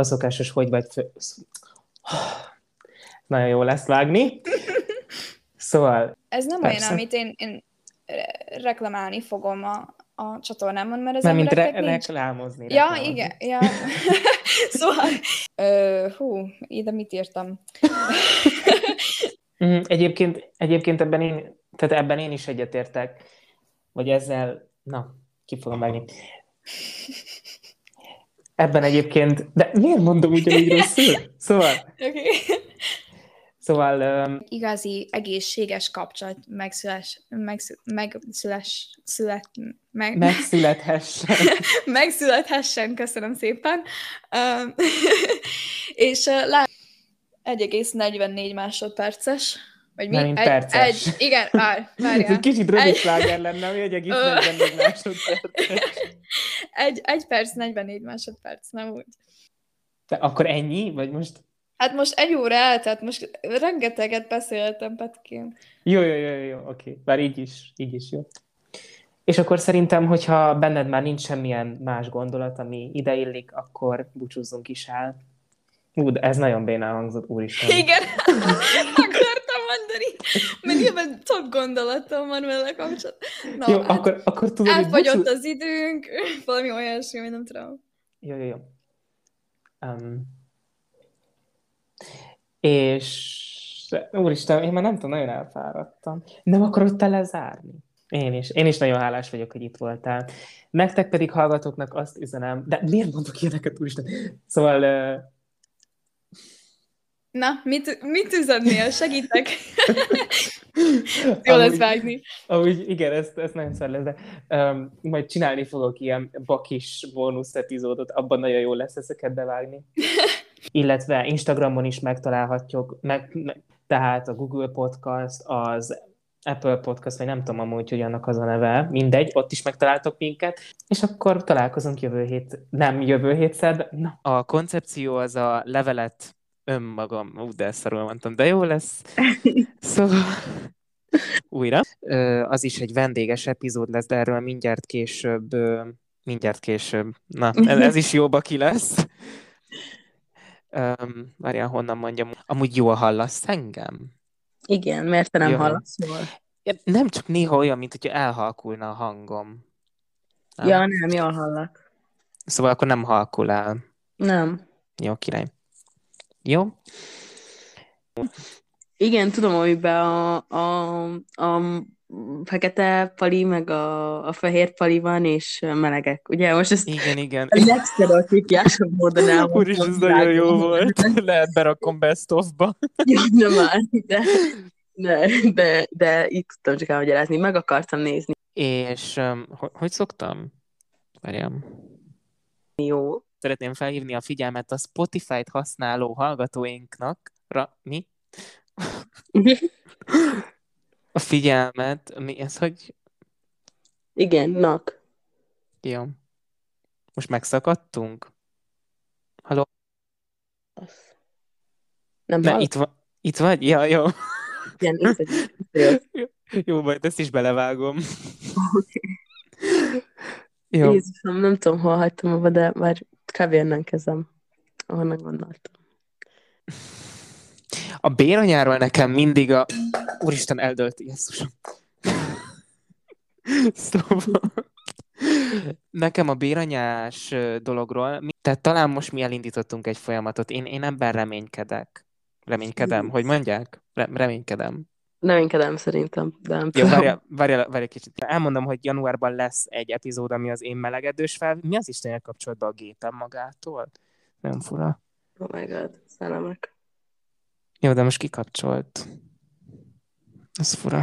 a szokásos hogy vagy fő... Nagyon jó lesz vágni. Szóval... Ez nem persze. olyan, amit én, én reklamálni fogom a, a csatornámon, mert az Nem, mint re- nincs... reklámozni. Ja, reklámozni. igen, ja. szóval, ö, hú, ide mit írtam? Mhm, egyébként, egyébként ebben én, tehát ebben én is egyetértek, vagy ezzel, na, ki fogom megni. Ebben egyébként, de miért mondom ugyanígy rosszul? Szóval, Okay. szóval um, Igazi, egészséges kapcsolat megszüles, megszü, megszüles, szület, meg, megszülethessen. megszülethessen, köszönöm szépen. Um, és uh, lá 1,44 másodperces. Vagy mi? Nem, mint egy, perces. egy, igen, vár, Ez várjál. egy kicsit rövid Egy- sláger lenne, ami egy egész Ö. 44 másodperc. Egy, egy perc, 44 másodperc, nem úgy. De akkor ennyi? Vagy most... Hát most egy óra eltelt, most rengeteget beszéltem, Petkén. Jó, jó, jó, jó, oké. Bár így is, így is jó. És akkor szerintem, hogyha benned már nincs semmilyen más gondolat, ami ideillik, akkor búcsúzzunk is el. Ú, de ez nagyon bénán hangzott, úristen. Igen, akartam mondani, mert nyilván több gondolatom van vele kapcsolatban. Na, Jó, hát akkor, akkor tudod, hogy elfogyott búcsú... az időnk, valami olyasmi, hogy nem tudom. Jó, jó, jó. Um, és úristen, én már nem tudom, nagyon elfáradtam. Nem akarod te lezárni? Én is. Én is nagyon hálás vagyok, hogy itt voltál. Nektek pedig hallgatóknak azt üzenem, de miért mondok ilyeneket, úristen? Szóval uh, Na, mit, mit üzennél? Segítek. Jó lesz vágni. Amúgy igen, ezt, ezt nagyon szar lesz, de um, majd csinálni fogok ilyen bakis bónusz epizódot, abban nagyon jó lesz ezeket bevágni. Illetve Instagramon is megtalálhatjuk, meg, meg, tehát a Google Podcast, az Apple Podcast, vagy nem tudom amúgy, hogy annak az a neve, mindegy, ott is megtaláltok minket, és akkor találkozunk jövő hét, nem jövő hétszer, de na. A koncepció az a levelet önmagam, ú, de szarul mondtam, de jó lesz. Szóval újra. Az is egy vendéges epizód lesz, de erről mindjárt később, mindjárt később. Na, ez, ez is jóba ki lesz. Um, várjál, honnan mondjam. Amúgy jól hallasz engem? Igen, mert te nem Jó. hallasz jól. Nem csak néha olyan, mint hogyha elhalkulna a hangom. Nem? Ja, nem, jól hallak. Szóval akkor nem halkul el. Nem. Jó, király. Jó? Igen, tudom, amiben a, a, a fekete pali, meg a, a fehér pali van, és melegek. Ugye most ezt Igen, igen. a legsztereotípiásabb módon elmondtam. Úr is, ez nagyon jó volt. Lehet berakom best of-ba. Ja, nem már, de, de, de, de így tudtam csak elmagyarázni. Meg akartam nézni. És um, hogy, hogy szoktam? Várjam. Jó. Szeretném felhívni a figyelmet a Spotify-t használó hallgatóinknak. Ra, mi? A figyelmet, mi ez, hogy Igen, nak. jó. Most megszakadtunk? Halló? Az. Nem Ne, hall? itt, va- itt vagy? Ja, jó. Igen, itt vagy. Jó. Jó, majd ezt is belevágom. Jó. Jézusom, nem tudom, hol hagytam abba, de már kb. onnan kezdem, ahonnan gondoltam. A béranyáról nekem mindig a... Úristen, eldölt, Jézusom. Szóval... Nekem a béranyás dologról, tehát talán most mi elindítottunk egy folyamatot, én, én ebben reménykedek. Reménykedem, hogy mondják? Re- reménykedem. Reménykedem szerintem, de nem Jó, várjál, várjál, kicsit. Elmondom, hogy januárban lesz egy epizód, ami az én melegedős fel. Mi az Istenel kapcsolatban a gépem magától? Nem fura. Oh my god, szellemek. Jó, de most kikapcsolt. Ez fura.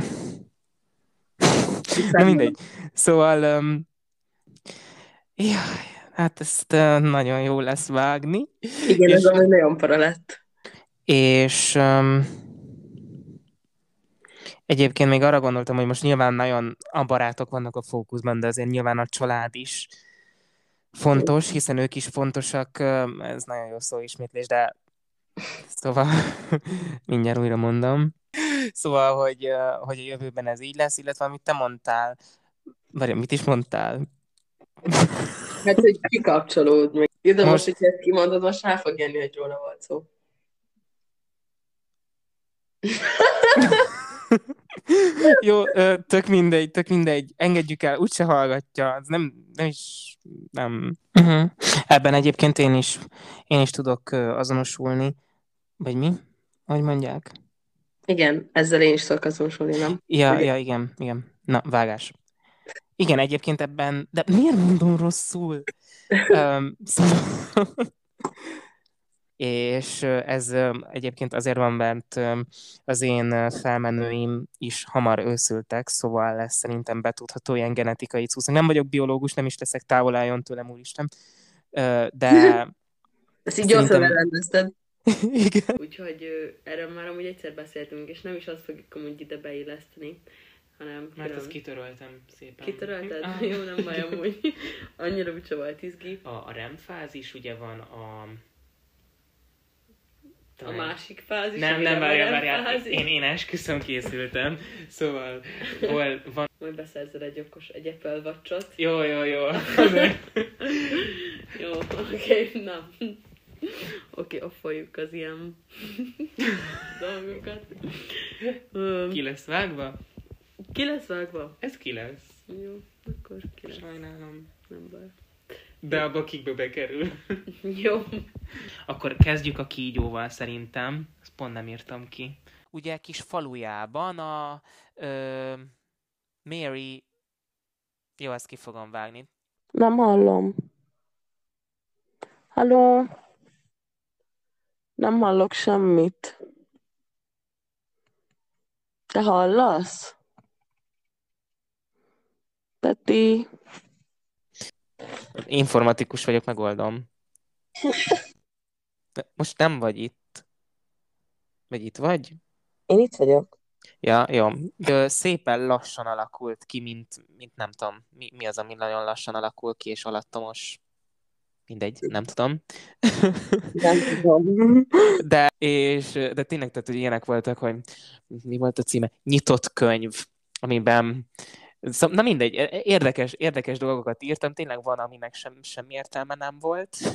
Na mindegy. Szóval, um, jaj, hát ezt uh, nagyon jó lesz vágni. Igen, ez És- amúgy nagyon para lett. És um, egyébként még arra gondoltam, hogy most nyilván nagyon a barátok vannak a fókuszban, de azért nyilván a család is fontos, hiszen ők is fontosak. Ez nagyon jó szó ismétlés, de szóval mindjárt újra mondom. Szóval, hogy, hogy a jövőben ez így lesz, illetve amit te mondtál, vagy mit is mondtál? Hát, hogy kikapcsolód, meg Jó, de most, Most- hogyha ezt kimondod, most rá fog jönni, hogy róla volt szó. Jó, tök mindegy, tök mindegy. Engedjük el, úgyse hallgatja. Ez nem, nem is, nem. Uh-huh. Ebben egyébként én is, én is tudok azonosulni. Vagy mi? Hogy mondják? Igen, ezzel én is tudok azonosulni, nem? Ja, Ugye? ja, igen, igen. Na, vágás. Igen, egyébként ebben, de miért mondom rosszul? um, szóval... És ez egyébként azért van, mert az én felmenőim is hamar őszültek, szóval lesz szerintem betudható ilyen genetikai cucc. Nem vagyok biológus, nem is leszek távol álljon tőlem, úristen. De Ezt így gyorsan Szerintem- elrendezted. igen. Úgyhogy ö, erről már amúgy egyszer beszéltünk, és nem is azt fogjuk amúgy ide beilleszteni, hanem külön- kitöröltem szépen. kitörölted? Ah. Jó, nem baj amúgy. Annyira úgyse volt izgi. A, a REM fázis ugye van a... A másik fázis. Nem, nem, várjál, várjál. Én, én esküszöm készültem. Szóval hol van... Majd beszerzel egy okos, egy Apple watch Jó, jó, jó. Jó, oké, okay, na. Oké, okay, offoljuk az ilyen dolgokat. Ki lesz vágva? ki lesz vágva? Ez ki lesz. Jó, akkor ki lesz, Sajnálom. nem baj. De abba kikbe bekerül. Jó. Akkor kezdjük a kígyóval szerintem. Ezt pont nem írtam ki. Ugye kis falujában a ö, Mary... Jó, ezt ki fogom vágni. Nem hallom. Halló? Nem hallok semmit. Te hallasz? Peti? Informatikus vagyok, megoldom. De Most nem vagy itt. Vagy itt vagy? Én itt vagyok. Ja, jó. Ö, Szépen lassan alakult ki, mint, mint nem tudom, mi, mi az, ami nagyon lassan alakul ki, és alattomos. Mindegy, nem tudom. Nem tudom. De, és, de tényleg, tehát, hogy ilyenek voltak, hogy mi volt a címe? Nyitott könyv, amiben Szóval, na mindegy, érdekes, érdekes dolgokat írtam, tényleg van, aminek sem, semmi értelme nem volt.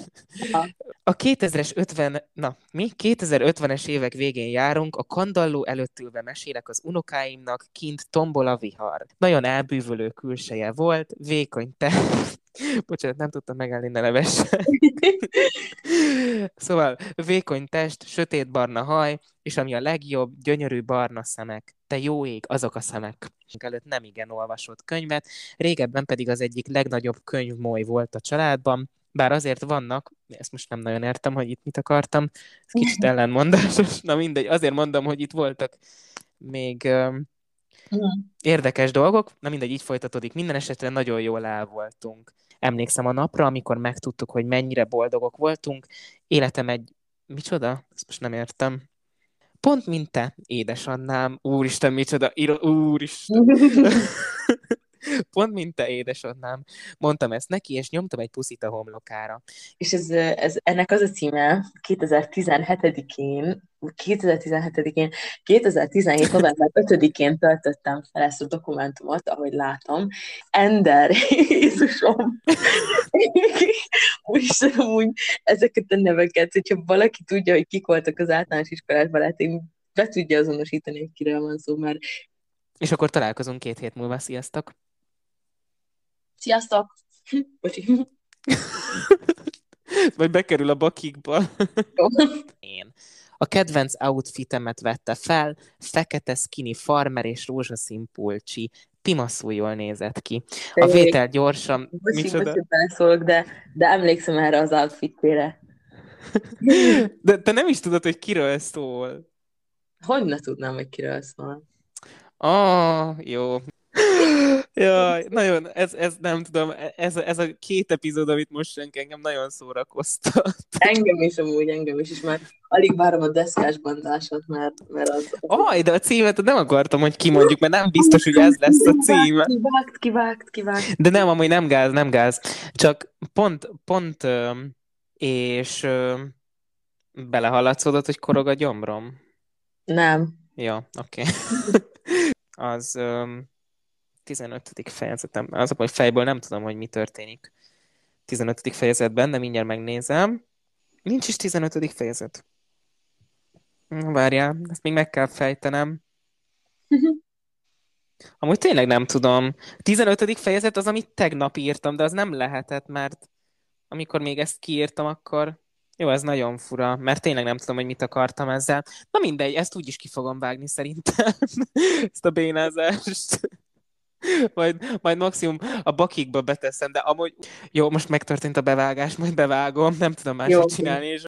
A 2000-es 50, na, mi? 2050-es évek végén járunk, a kandalló előtt ülve mesélek az unokáimnak, kint tombol a vihar. Nagyon elbűvölő külseje volt, vékony te... Bocsánat, nem tudtam megállni, ne nevessen. szóval vékony test, sötétbarna haj, és ami a legjobb, gyönyörű barna szemek. Te jó ég, azok a szemek. Előtt nem igen olvasott könyvet, régebben pedig az egyik legnagyobb könyvmoly volt a családban, bár azért vannak, ezt most nem nagyon értem, hogy itt mit akartam, kicsit ellenmondásos, na mindegy, azért mondom, hogy itt voltak még um, érdekes dolgok, na mindegy, így folytatódik. Minden esetre nagyon jól el voltunk. Emlékszem a napra, amikor megtudtuk, hogy mennyire boldogok voltunk. Életem egy... Micsoda? Ezt most nem értem. Pont mint te, édesannám. Úristen, micsoda. Úristen. Pont mint te, édesannám. Mondtam ezt neki, és nyomtam egy puszit a homlokára. És ez, ez, ennek az a címe 2017-én, 2017-én, 2017. november 5-én töltöttem fel ezt a dokumentumot, ahogy látom. Ender, Jézusom! Úristen, amúgy ezeket a neveket, hogyha valaki tudja, hogy kik voltak az általános iskolásban, lehet én be tudja azonosítani, hogy kiről van szó, mert És akkor találkozunk két hét múlva. Sziasztok! Sziasztok! Bocsi. Vagy bekerül a bakikba. Én. A kedvenc outfitemet vette fel, fekete skinny farmer és rózsaszín pulcsi. Pimaszul jól nézett ki. A vétel gyorsan... Bocsi, Micsoda? bocsi, beleszólok, de, de emlékszem erre az outfitére. De te nem is tudod, hogy kiről szól. Hogy ne tudnám, hogy kiről szól? Ah, jó. Jaj, nagyon, ez, ez nem tudom, ez, ez a két epizód, amit most senki engem nagyon szórakoztat. Engem is amúgy, engem is, és már alig várom a deszkás bandásot, mert, mert az... Aj, de a címet nem akartam, hogy kimondjuk, mert nem biztos, hogy ez lesz a címe. Kivágt, kivágt, kivágt. De nem, amúgy nem gáz, nem gáz. Csak pont, pont, és öm, belehallatszódott, hogy korog a gyomrom. Nem. Ja, oké. Az öm, 15. fejezetem. Az, hogy fejből nem tudom, hogy mi történik. 15. fejezetben, de mindjárt megnézem. Nincs is 15. fejezet. Várjál, ezt még meg kell fejtenem. Amúgy tényleg nem tudom. 15. fejezet az, amit tegnap írtam, de az nem lehetett, mert amikor még ezt kiírtam, akkor jó, ez nagyon fura, mert tényleg nem tudom, hogy mit akartam ezzel. Na mindegy, ezt úgy is ki fogom vágni szerintem, ezt a bénázást. Majd, majd maximum a bakikba beteszem, de amúgy jó, most megtörtént a bevágás, majd bevágom, nem tudom máshogy csinálni. És...